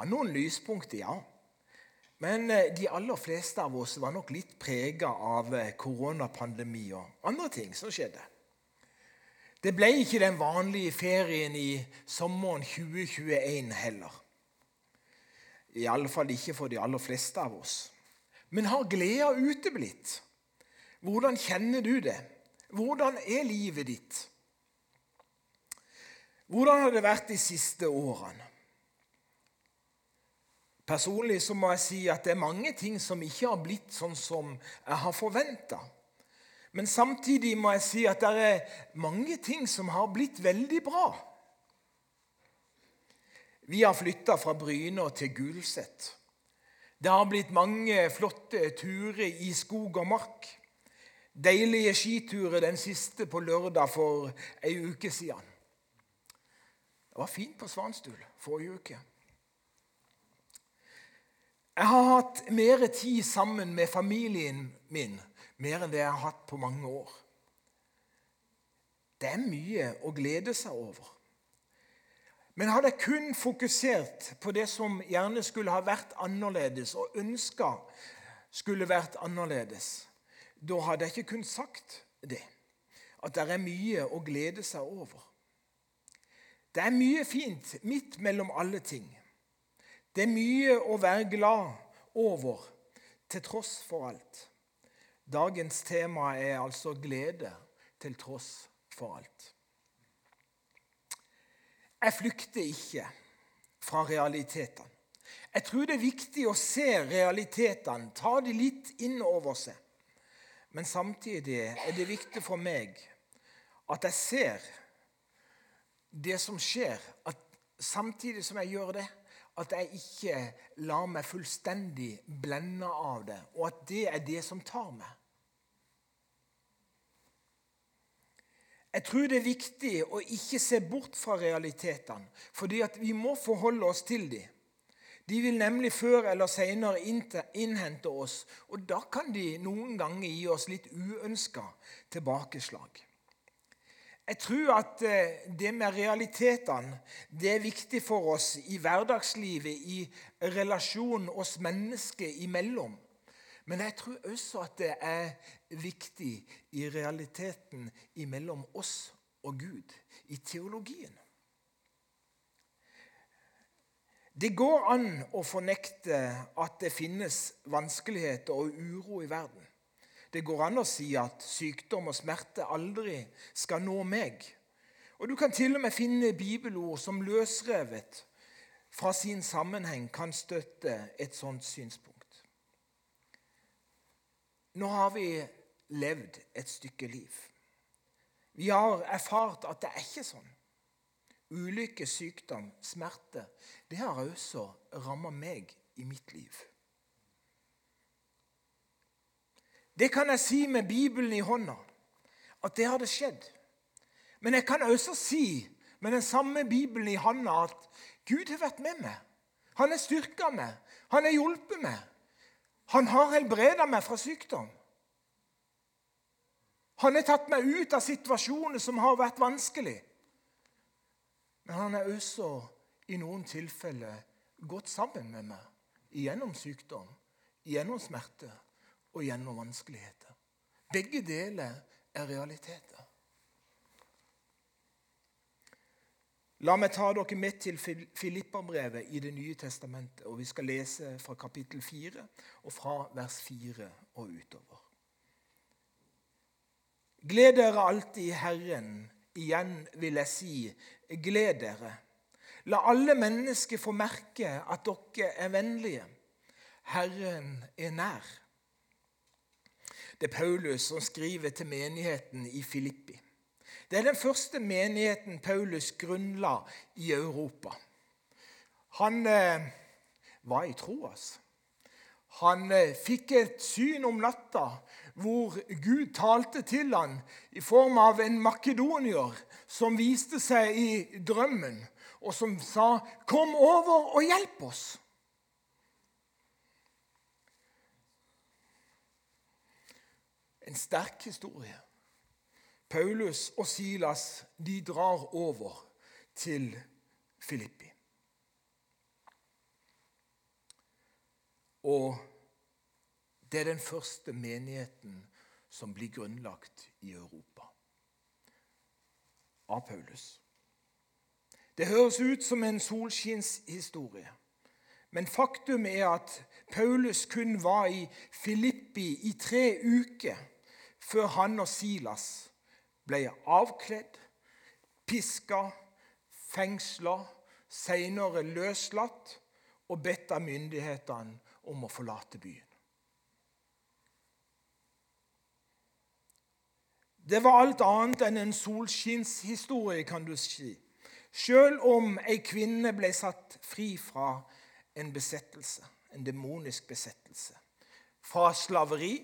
Ja, noen lyspunkter, ja. Men eh, de aller fleste av oss var nok litt prega av eh, koronapandemi og andre ting som skjedde. Det ble ikke den vanlige ferien i sommeren 2021 heller. I alle fall ikke for de aller fleste av oss. Men har gleda uteblitt? Hvordan kjenner du det? Hvordan er livet ditt? Hvordan har det vært de siste årene? Personlig så må jeg si at det er mange ting som ikke har blitt sånn som jeg har forventa. Men samtidig må jeg si at det er mange ting som har blitt veldig bra. Vi har flytta fra Bryne til Gulset. Det har blitt mange flotte turer i skog og mark. Deilige skiturer, den siste på lørdag for ei uke siden. Det var fint på Svanstul forrige uke. Jeg har hatt mer tid sammen med familien min mer enn det jeg har hatt på mange år. Det er mye å glede seg over. Men hadde jeg kun fokusert på det som gjerne skulle ha vært annerledes, og ønska skulle vært annerledes, da hadde jeg ikke kun sagt det. At det er mye å glede seg over. Det er mye fint midt mellom alle ting. Det er mye å være glad over til tross for alt. Dagens tema er altså glede til tross for alt. Jeg flykter ikke fra realitetene. Jeg tror det er viktig å se realitetene, ta de litt inn over seg. Men samtidig er det viktig for meg at jeg ser det som skjer, at samtidig som jeg gjør det, at jeg ikke lar meg fullstendig blende av det, og at det er det som tar meg. Jeg tror det er viktig å ikke se bort fra realitetene, fordi vi må forholde oss til dem. De vil nemlig før eller senere innhente oss, og da kan de noen ganger gi oss litt uønska tilbakeslag. Jeg tror at eh, det med realitetene det er viktig for oss i hverdagslivet, i relasjonen oss mennesker imellom. Men jeg tror også at det er viktig i realiteten imellom oss og Gud, i teologien. Det går an å fornekte at det finnes vanskeligheter og uro i verden. Det går an å si at sykdom og smerte aldri skal nå meg. Og Du kan til og med finne bibelord som løsrevet fra sin sammenheng kan støtte et sånt synspunkt. Nå har vi levd et stykke liv. Vi har erfart at det er ikke sånn. Ulykke, sykdom, smerte, det har også ramma meg i mitt liv. Det kan jeg si med Bibelen i hånda, at det hadde skjedd. Men jeg kan også si med den samme Bibelen i hånda at Gud har vært med meg. Han har styrka meg. Han har hjulpet meg. Han har helbreda meg fra sykdom. Han har tatt meg ut av situasjoner som har vært vanskelig. Men han har også i noen tilfeller gått sammen med meg gjennom sykdom, gjennom smerte og gjennom vanskeligheter. Begge deler er realiteter. La meg ta dere med til Filippabrevet i Det nye testamentet. og Vi skal lese fra kapittel 4 og fra vers 4 og utover. Gled dere alltid i Herren. Igjen vil jeg si, gled dere. La alle mennesker få merke at dere er vennlige. Herren er nær. Det er Paulus som skriver til menigheten i Filippi. Det er den første menigheten Paulus grunnla i Europa. Han eh, var i Troas. Han eh, fikk et syn om natta hvor Gud talte til han i form av en makedonier som viste seg i drømmen, og som sa, 'Kom over og hjelp oss'. En sterk historie. Paulus og Silas de drar over til Filippi. Og det er den første menigheten som blir grunnlagt i Europa av Paulus. Det høres ut som en solskinnshistorie. Men faktum er at Paulus kun var i Filippi i tre uker før han og Silas ble avkledd, piska, fengsla, senere løslatt og bedt av myndighetene om å forlate byen. Det var alt annet enn en solskinnshistorie, kan du si. Selv om ei kvinne ble satt fri fra en besettelse, en demonisk besettelse. Fra slaveri,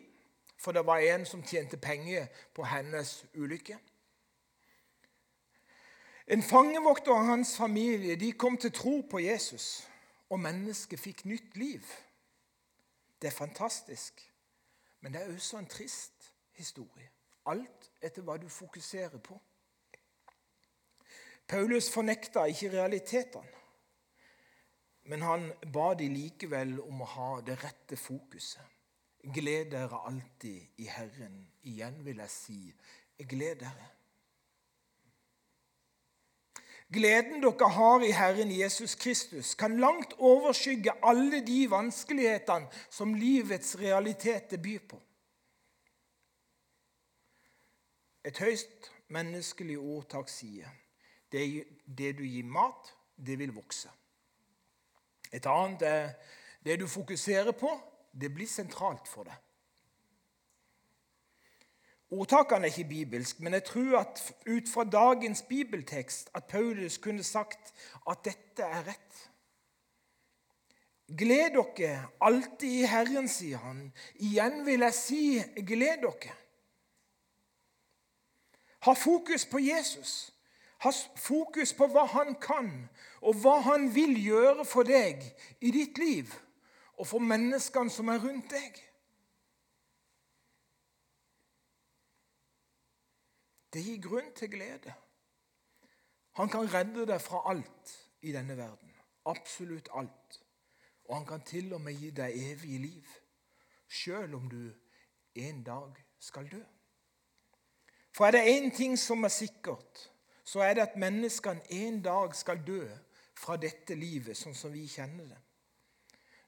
for det var en som tjente penger på hennes ulykke. En fangevokter og hans familie de kom til tro på Jesus, og mennesket fikk nytt liv. Det er fantastisk, men det er også en trist historie. Alt etter hva du fokuserer på. Paulus fornekta ikke realitetene. Men han ba de likevel om å ha det rette fokuset. Gled dere alltid i Herren. Igjen vil jeg si, gled dere. Gleden dere har i Herren Jesus Kristus, kan langt overskygge alle de vanskelighetene som livets realiteter byr på. Et høyst menneskelig ordtak sier det, det du gir mat, det vil vokse. Et annet er det du fokuserer på, det blir sentralt for det. Ordtakene er ikke bibelsk, men jeg tror at ut fra dagens bibeltekst at Paulus kunne sagt at dette er rett. Gled dere alltid i Herren, sier han. Igjen vil jeg si gled dere. Ha fokus på Jesus. Ha fokus på hva han kan, og hva han vil gjøre for deg i ditt liv og for menneskene som er rundt deg. Det gir grunn til glede. Han kan redde deg fra alt i denne verden. Absolutt alt. Og han kan til og med gi deg evig liv, sjøl om du en dag skal dø. For er det én ting som er sikkert, så er det at menneskene en dag skal dø fra dette livet sånn som vi kjenner det.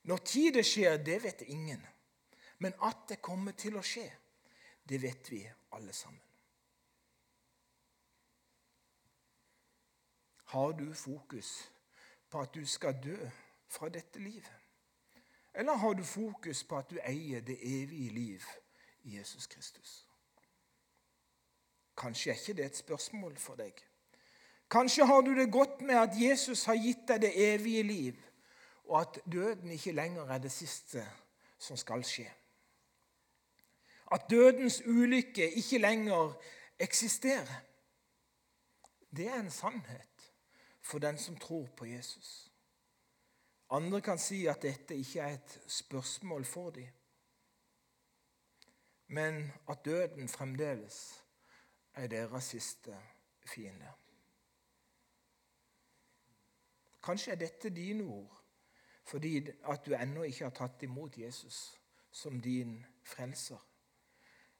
Når tid det skjer, det vet ingen. Men at det kommer til å skje, det vet vi alle sammen. Har du fokus på at du skal dø fra dette livet? Eller har du fokus på at du eier det evige liv i Jesus Kristus? Kanskje er ikke det et spørsmål for deg. Kanskje har du det godt med at Jesus har gitt deg det evige liv, og at døden ikke lenger er det siste som skal skje. At dødens ulykke ikke lenger eksisterer. Det er en sannhet for den som tror på Jesus. Andre kan si at dette ikke er et spørsmål for dem, men at døden fremdeles er deres siste fiende. Kanskje er dette dine ord fordi at du ennå ikke har tatt imot Jesus som din frelser.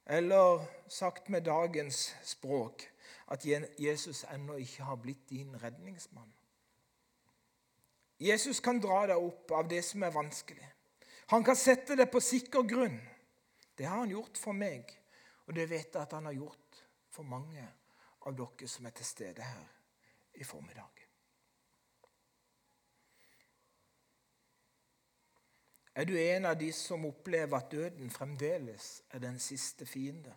Eller sagt med dagens språk at Jesus ennå ikke har blitt din redningsmann. Jesus kan dra deg opp av det som er vanskelig. Han kan sette deg på sikker grunn. Det har han gjort for meg, og det vet jeg at han har gjort for mange av dere som er til stede her i formiddag. Er du en av de som opplever at døden fremdeles er den siste fiende?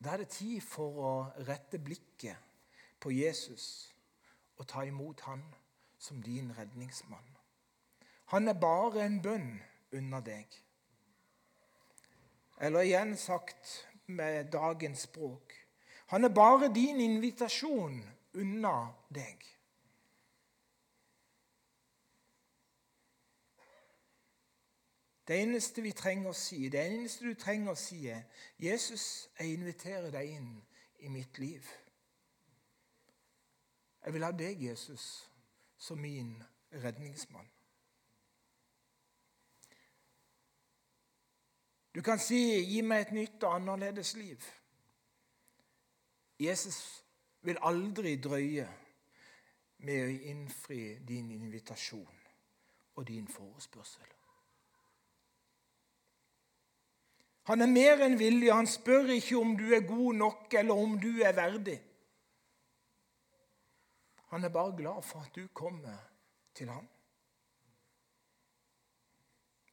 Da er det tid for å rette blikket på Jesus og ta imot han som din redningsmann. Han er bare en bønn unna deg. Eller igjen sagt med dagens språk han er bare din invitasjon unna deg. Det eneste vi trenger å si, det eneste du trenger å si, er 'Jesus, jeg inviterer deg inn i mitt liv'. Jeg vil ha deg, Jesus, som min redningsmann. Du kan si 'gi meg et nytt og annerledes liv'. Jesus vil aldri drøye med å innfri din invitasjon og din forespørsel. Han er mer enn villig. Han spør ikke om du er god nok, eller om du er verdig. Han er bare glad for at du kommer til ham.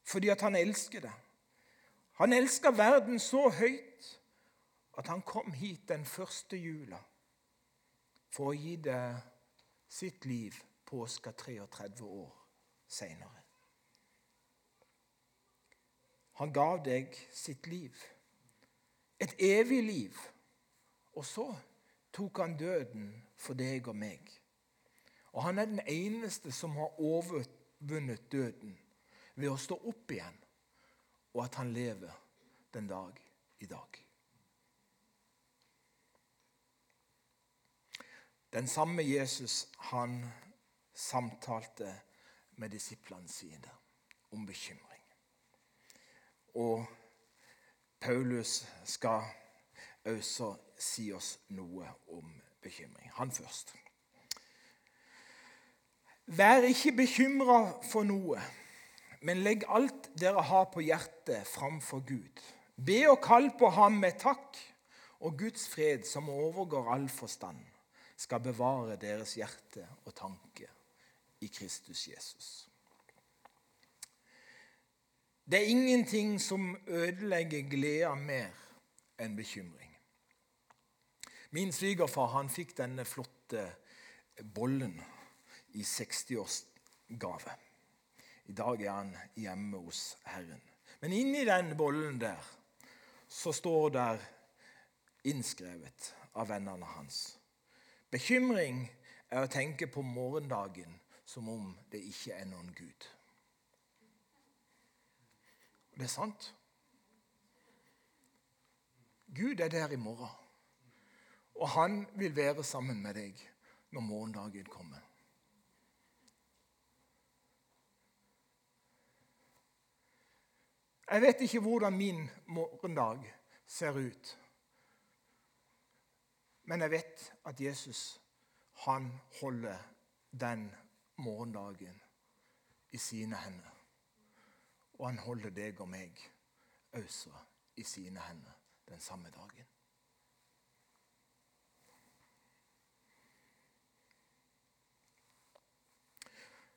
Fordi at han elsker deg. Han elsker verden så høyt at han kom hit den første jula for å gi deg sitt liv påska 33 år seinere. Han gav deg sitt liv, et evig liv. Og så tok han døden for deg og meg. Og han er den eneste som har overvunnet døden ved å stå opp igjen, og at han lever den dag i dag. Den samme Jesus han samtalte med disiplene sine om bekymring. Og Paulus skal også si oss noe om bekymring. Han først. Vær ikke bekymra for noe, men legg alt dere har på hjertet, framfor Gud. Be og kall på ham med takk, og Guds fred, som overgår all forstand, skal bevare deres hjerte og tanke i Kristus Jesus. Det er ingenting som ødelegger gleda mer enn bekymring. Min svigerfar han fikk denne flotte bollen i 60-årsgave. I dag er han hjemme hos Herren. Men inni den bollen der så står der innskrevet av vennene hans. Bekymring er å tenke på morgendagen som om det ikke er noen Gud. Det er sant. Gud er der i morgen. Og han vil være sammen med deg når morgendagen kommer. Jeg vet ikke hvordan min morgendag ser ut. Men jeg vet at Jesus han holder den morgendagen i sine hender. Og han holder deg og meg også i sine hender den samme dagen.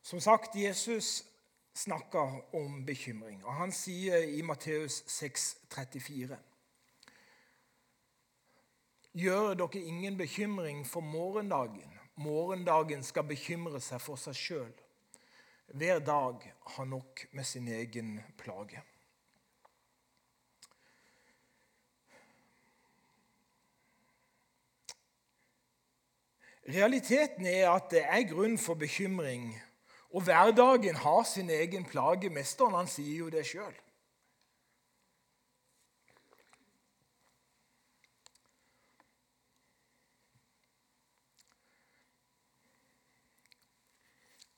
Som sagt, Jesus snakker om bekymring. og Han sier i Matteus 6, 34 Gjør dere ingen bekymring for morgendagen. Morgendagen skal bekymre seg for seg sjøl. Hver dag har nok med sin egen plage. Realiteten er at det er grunn for bekymring, og hverdagen har sin egen plage. Mesteren han sier jo det sjøl.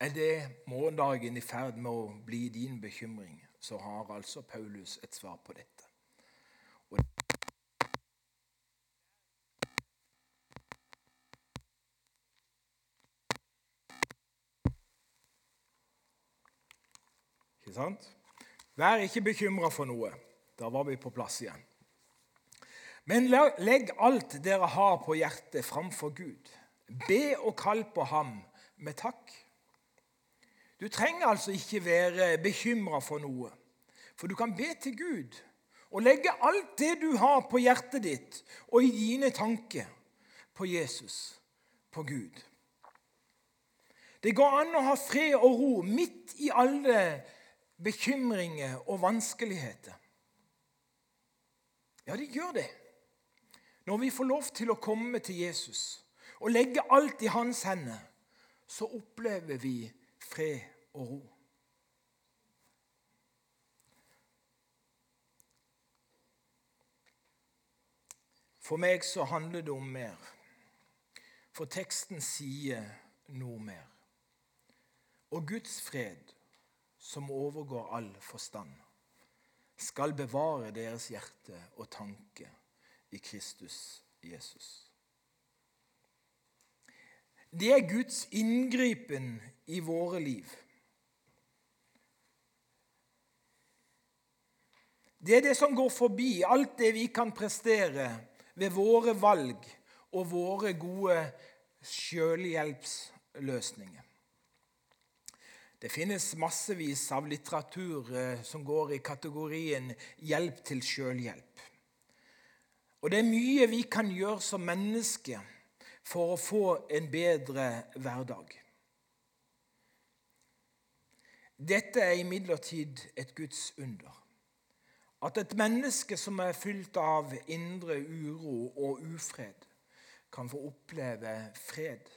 Er det morgendagen i ferd med å bli din bekymring, så har altså Paulus et svar på dette. Og Ikke sant? Vær ikke bekymra for noe. Da var vi på plass igjen. Men legg alt dere har på hjertet, framfor Gud. Be og kall på ham med takk. Du trenger altså ikke være bekymra for noe, for du kan be til Gud og legge alt det du har på hjertet ditt og i dine tanker, på Jesus, på Gud. Det går an å ha fred og ro midt i alle bekymringer og vanskeligheter. Ja, det gjør det. Når vi får lov til å komme til Jesus og legge alt i hans hender, så opplever vi fred og ro. For meg så handler det om mer. For teksten sier noe mer. Og Guds fred, som overgår all forstand, skal bevare deres hjerte og tanke i Kristus Jesus. Det er Guds inngripen i våre liv. Det er det som går forbi alt det vi kan prestere ved våre valg og våre gode selvhjelpsløsninger. Det finnes massevis av litteratur eh, som går i kategorien 'hjelp til sjølhjelp'. Og det er mye vi kan gjøre som mennesker for å få en bedre hverdag. Dette er imidlertid et Guds under. At et menneske som er fylt av indre uro og ufred, kan få oppleve fred,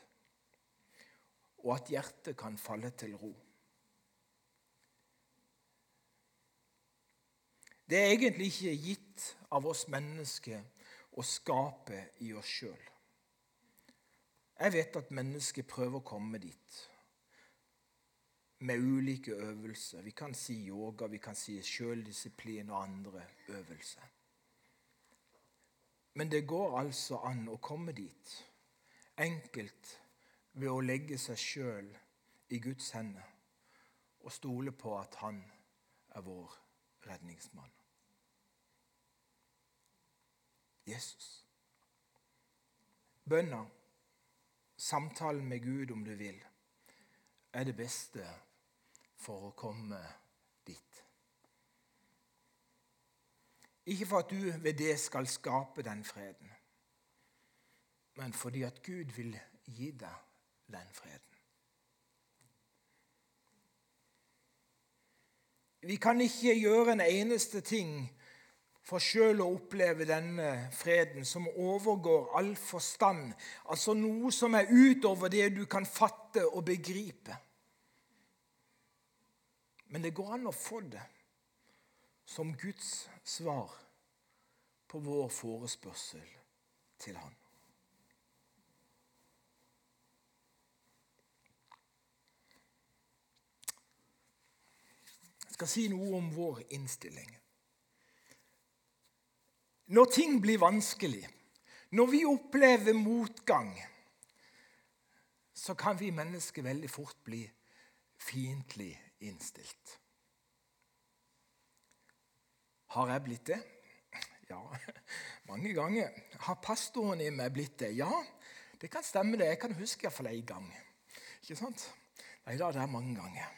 og at hjertet kan falle til ro. Det er egentlig ikke gitt av oss mennesker å skape i oss sjøl. Jeg vet at mennesker prøver å komme dit med ulike øvelser. Vi kan si yoga, vi kan si sjøldisiplin og andre øvelser. Men det går altså an å komme dit, enkelt ved å legge seg sjøl i Guds hender og stole på at Han er vår redningsmann. Jesus. Bønna, samtalen med Gud om du vil, er det beste for å komme dit. Ikke for at du ved det skal skape den freden, men fordi at Gud vil gi deg den freden. Vi kan ikke gjøre en eneste ting for sjøl å oppleve denne freden som overgår all forstand, altså noe som er utover det du kan fatte og begripe. Men det går an å få det som Guds svar på vår forespørsel til Han. Jeg skal si noe om vår innstilling. Når ting blir vanskelig, når vi opplever motgang, så kan vi mennesker veldig fort bli fiendtlig innstilt. Har jeg blitt det? Ja, mange ganger. Har pastoren i meg blitt det? Ja, det kan stemme. det. Jeg kan huske iallfall én gang. Ikke sant? Nei da, det er mange ganger.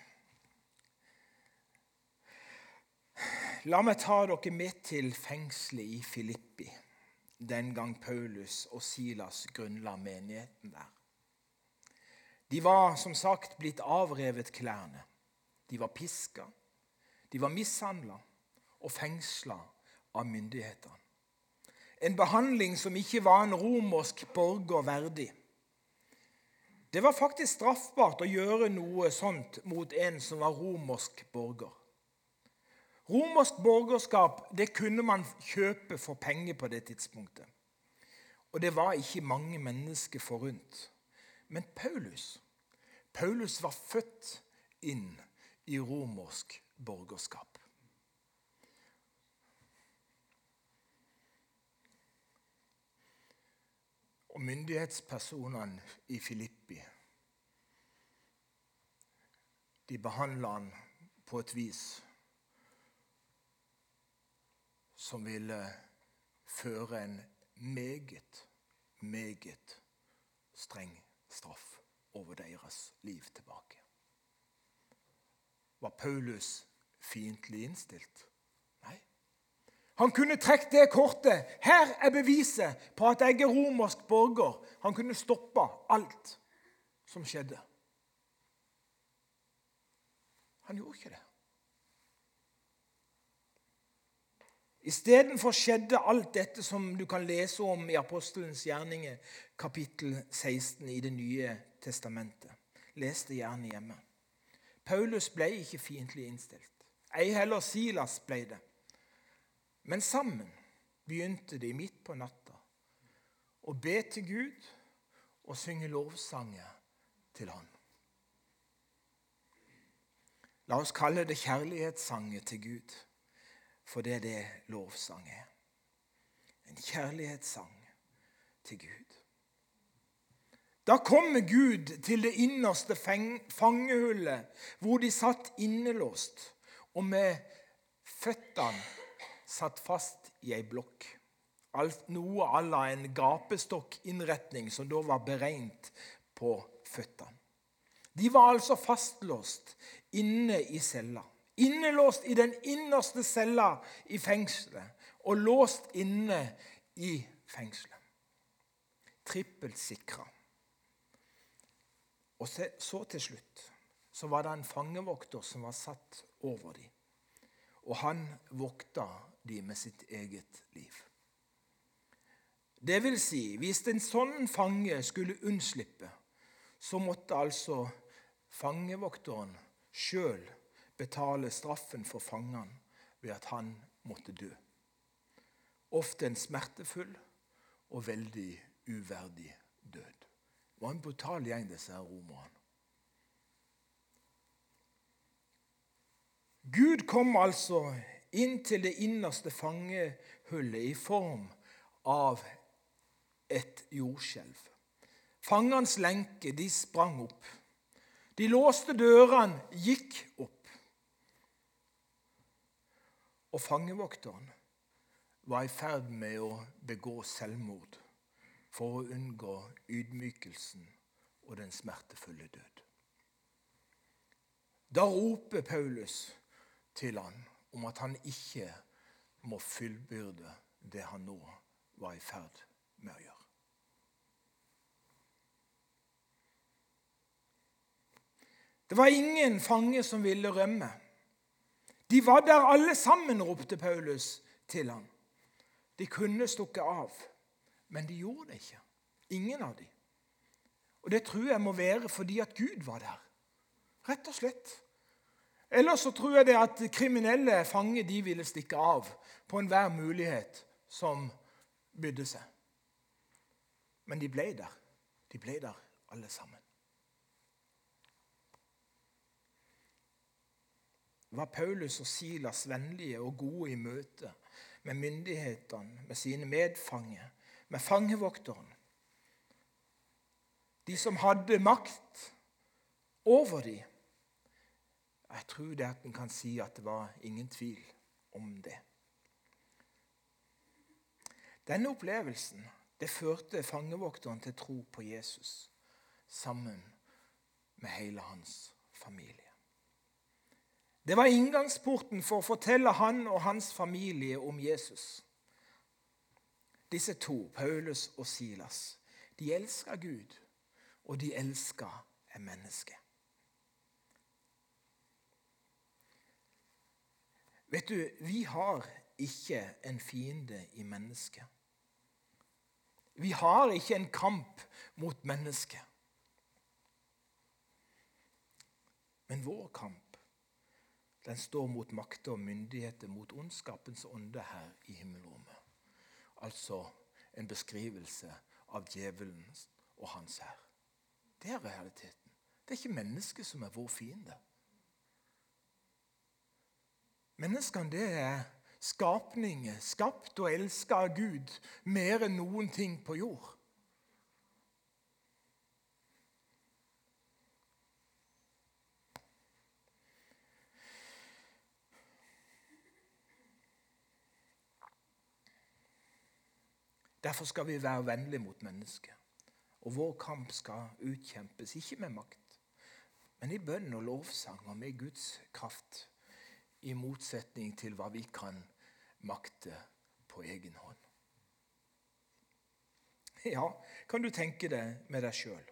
La meg ta dere med til fengselet i Filippi den gang Paulus og Silas grunnla menigheten der. De var som sagt blitt avrevet klærne. De var piska, de var mishandla og fengsla av myndighetene. En behandling som ikke var en romersk borger verdig. Det var faktisk straffbart å gjøre noe sånt mot en som var romersk borger. Romersk borgerskap det kunne man kjøpe for penger på det tidspunktet. Og det var ikke mange mennesker forunt. Men Paulus Paulus var født inn i romersk borgerskap. Og myndighetspersonene i Filippi de behandla han på et vis som ville føre en meget, meget streng straff over deres liv tilbake. Var Paulus fiendtlig innstilt? Nei. Han kunne trukket det kortet. Her er beviset på at jeg er romersk borger. Han kunne stoppa alt som skjedde. Han gjorde ikke det. Istedenfor skjedde alt dette som du kan lese om i Apostelens gjerninger, kapittel 16 i Det nye testamentet. Les det gjerne hjemme. Paulus ble ikke fiendtlig innstilt. Ei heller Silas ble det. Men sammen begynte de midt på natta å be til Gud og synge lovsanger til Han. La oss kalle det kjærlighetssanger til Gud. For det er det lovsang er. En kjærlighetssang til Gud. Da kommer Gud til det innerste fangehullet, hvor de satt innelåst, og med føttene satt fast i ei blokk. Noe à la en gapestokkinnretning som da var beregnet på føttene. De var altså fastlåst inne i cella. Innelåst i den innerste cella i fengselet og låst inne i fengselet. Trippelt sikra. Og så til slutt så var det en fangevokter som var satt over dem. Og han vokta dem med sitt eget liv. Det vil si, hvis en sånn fange skulle unnslippe, så måtte altså fangevokteren sjøl betale straffen for fangene ved at han måtte dø. Ofte en smertefull og veldig uverdig død. Det var en brutal gjeng, disse her romerne. Gud kom altså inn til det innerste fangehullet i form av et jordskjelv. Fangenes lenker de sprang opp. De låste dørene, gikk opp. Og fangevokteren var i ferd med å begå selvmord for å unngå ydmykelsen og den smertefulle død. Da roper Paulus til han om at han ikke må fullbyrde det han nå var i ferd med å gjøre. Det var ingen fange som ville rømme. De var der alle sammen, ropte Paulus til ham. De kunne stukket av. Men de gjorde det ikke. Ingen av dem. Og det tror jeg må være fordi at Gud var der. Rett og slett. Ellers så tror jeg det at kriminelle fanger de ville stikke av på enhver mulighet som bydde seg. Men de ble der. De ble der alle sammen. Var Paulus og Silas vennlige og gode i møte med myndighetene, med sine medfanger? med fangevokteren. De som hadde makt over dem. Jeg tror det at en kan si at det var ingen tvil om det. Denne opplevelsen det førte fangevokteren til tro på Jesus sammen med hele hans familie. Det var inngangsporten for å fortelle han og hans familie om Jesus. Disse to, Paulus og Silas, de elska Gud, og de elska et menneske. Vet du, vi har ikke en fiende i mennesket. Vi har ikke en kamp mot mennesket. Men vår kamp den står mot makter og myndigheter, mot ondskapens ånde her i himmelrommet. Altså en beskrivelse av djevelen og hans hær. Det er realiteten. Det er ikke mennesket som er vår fiende. Menneskene det er skapninger, skapt og elsket av Gud mer enn noen ting på jord. Derfor skal vi være vennlige mot mennesket. Og vår kamp skal utkjempes, ikke med makt, men i bønn og lovsang og med Guds kraft. I motsetning til hva vi kan makte på egen hånd. Ja, kan du tenke det med deg sjøl?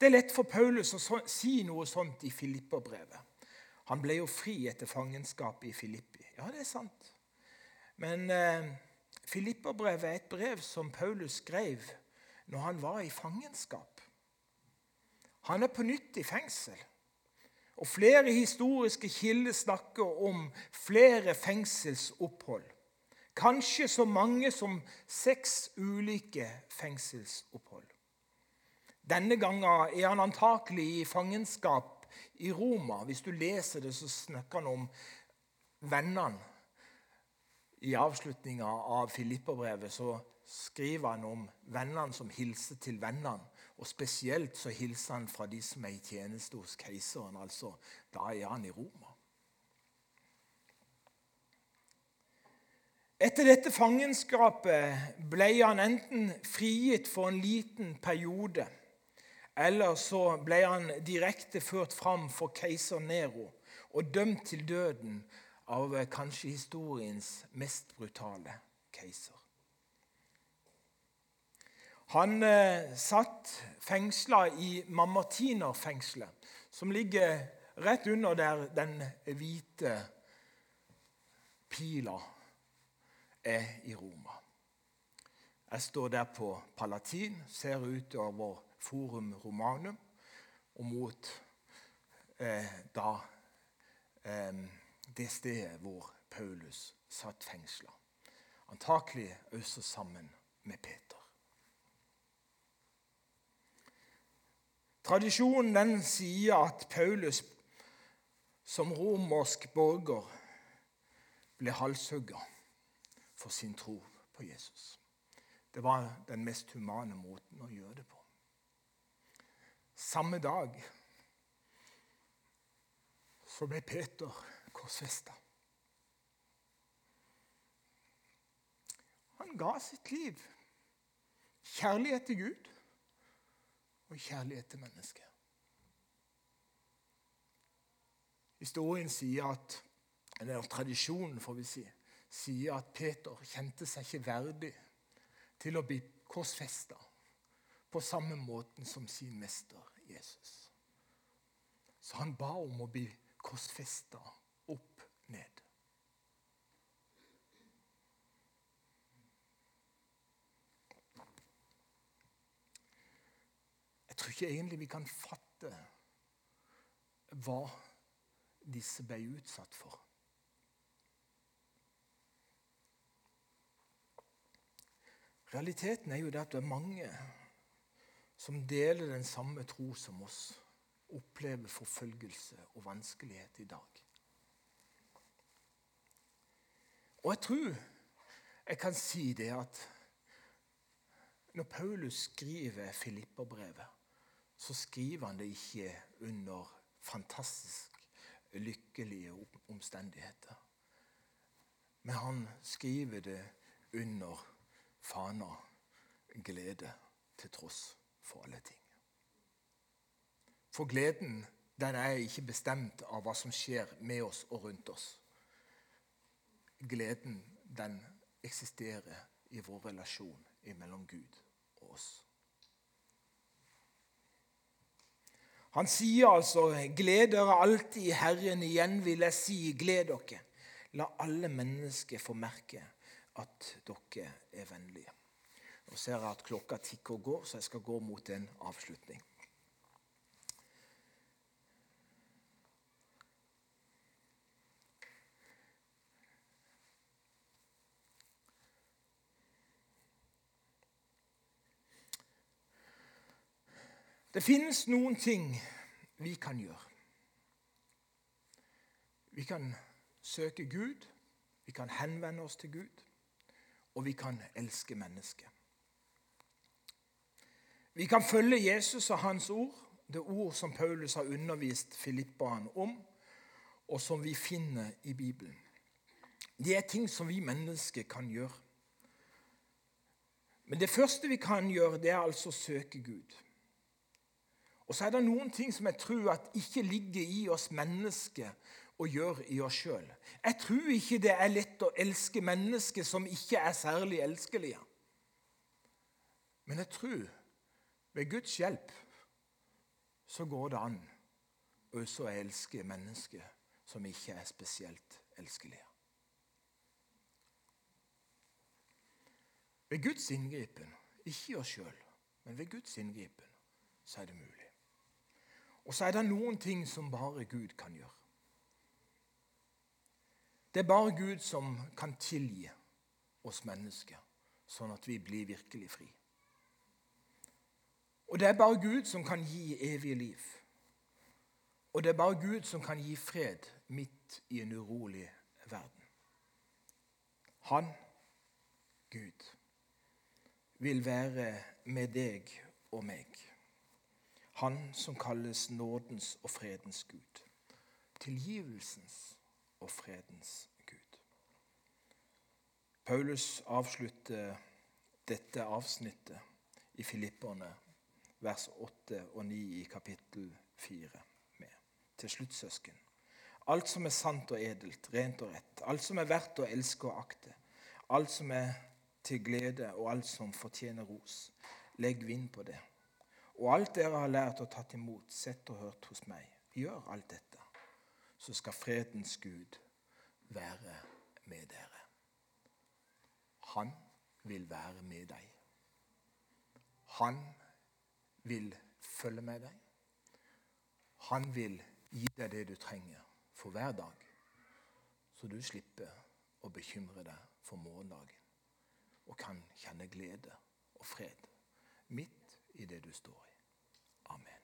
Det er lett for Paulus å si noe sånt i Filipperbrevet. Han ble jo fri etter fangenskapet i Filippi. Ja, det er sant. Men eh, Filipperbrevet er et brev som Paulus skrev når han var i fangenskap. Han er på nytt i fengsel. Og Flere historiske kilder snakker om flere fengselsopphold. Kanskje så mange som seks ulike fengselsopphold. Denne gangen er han antakelig i fangenskap i Roma. Hvis du leser det, så snakker han om vennene I avslutninga av Filipperbrevet så skriver han om vennene som hilser til vennene. Og Spesielt så hilser han fra de som er i tjeneste hos keiseren. altså Da er han i Roma. Etter dette fangenskapet ble han enten frigitt for en liten periode, eller så ble han direkte ført fram for keiser Nero og dømt til døden av kanskje historiens mest brutale keiser. Han eh, satt fengsla i Mamartinerfengselet, som ligger rett under der den hvite pila er i Roma. Jeg står der på Palatin, ser ut over Forum Romanum og mot eh, da eh, det stedet hvor Paulus satt fengsla. Antakelig også sammen med Peter. Tradisjonen den sier at Paulus som romersk borger ble halshugga for sin tro på Jesus. Det var den mest humane måten å gjøre det på. Samme dag så ble Peter korsfesta. Han ga sitt liv. Kjærlighet til Gud og kjærlighet til mennesket. Historien sier at, eller Tradisjonen får vi si, sier at Peter kjente seg ikke verdig til å bli korsfesta på samme måten som sin mester Jesus. Så han ba om å bli korsfesta opp ned. Tror ikke egentlig vi kan fatte hva disse ble utsatt for. Realiteten er jo det at det er mange som deler den samme tro som oss, opplever forfølgelse og vanskelighet i dag. Og jeg tror jeg kan si det at når Paulus skriver Filipperbrevet, så skriver han det ikke under fantastisk lykkelige omstendigheter. Men han skriver det under fana glede til tross for alle ting. For gleden den er ikke bestemt av hva som skjer med oss og rundt oss. Gleden den eksisterer i vår relasjon mellom Gud og oss. Han sier altså 'Gled dere alltid i Herren'. Igjen vil jeg si 'gled dere'. La alle mennesker få merke at dere er vennlige. Nå ser jeg at klokka tikker og går, så jeg skal gå mot en avslutning. Det finnes noen ting vi kan gjøre. Vi kan søke Gud, vi kan henvende oss til Gud, og vi kan elske mennesket. Vi kan følge Jesus og hans ord, det ord som Paulus har undervist Filippaen om, og som vi finner i Bibelen. Det er ting som vi mennesker kan gjøre. Men det første vi kan gjøre, det er altså å søke Gud. Og så er det noen ting som jeg tror at ikke ligger i oss mennesker å gjøre i oss sjøl. Jeg tror ikke det er lett å elske mennesker som ikke er særlig elskelige. Men jeg tror ved Guds hjelp så går det an også å elske mennesker som ikke er spesielt elskelige. Ved Guds inngripen, ikke i oss sjøl, men ved Guds inngripen, så er det mulig. Og så er det noen ting som bare Gud kan gjøre. Det er bare Gud som kan tilgi oss mennesker, sånn at vi blir virkelig fri. Og det er bare Gud som kan gi evig liv. Og det er bare Gud som kan gi fred midt i en urolig verden. Han, Gud, vil være med deg og meg. Han som kalles nådens og fredens Gud. Tilgivelsens og fredens Gud. Paulus avslutter dette avsnittet i Filipperne, vers 8 og 9 i kapittel 4 med. Til slutt, søsken. Alt som er sant og edelt, rent og rett, alt som er verdt å elske og akte, alt som er til glede, og alt som fortjener ros, legg vind på det. Og alt dere har lært og tatt imot, sett og hørt hos meg, gjør alt dette, så skal fredens Gud være med dere. Han vil være med deg. Han vil følge med deg. Han vil gi deg det du trenger for hver dag, så du slipper å bekymre deg for morgendagen og kan kjenne glede og fred midt i det du står i. Amen.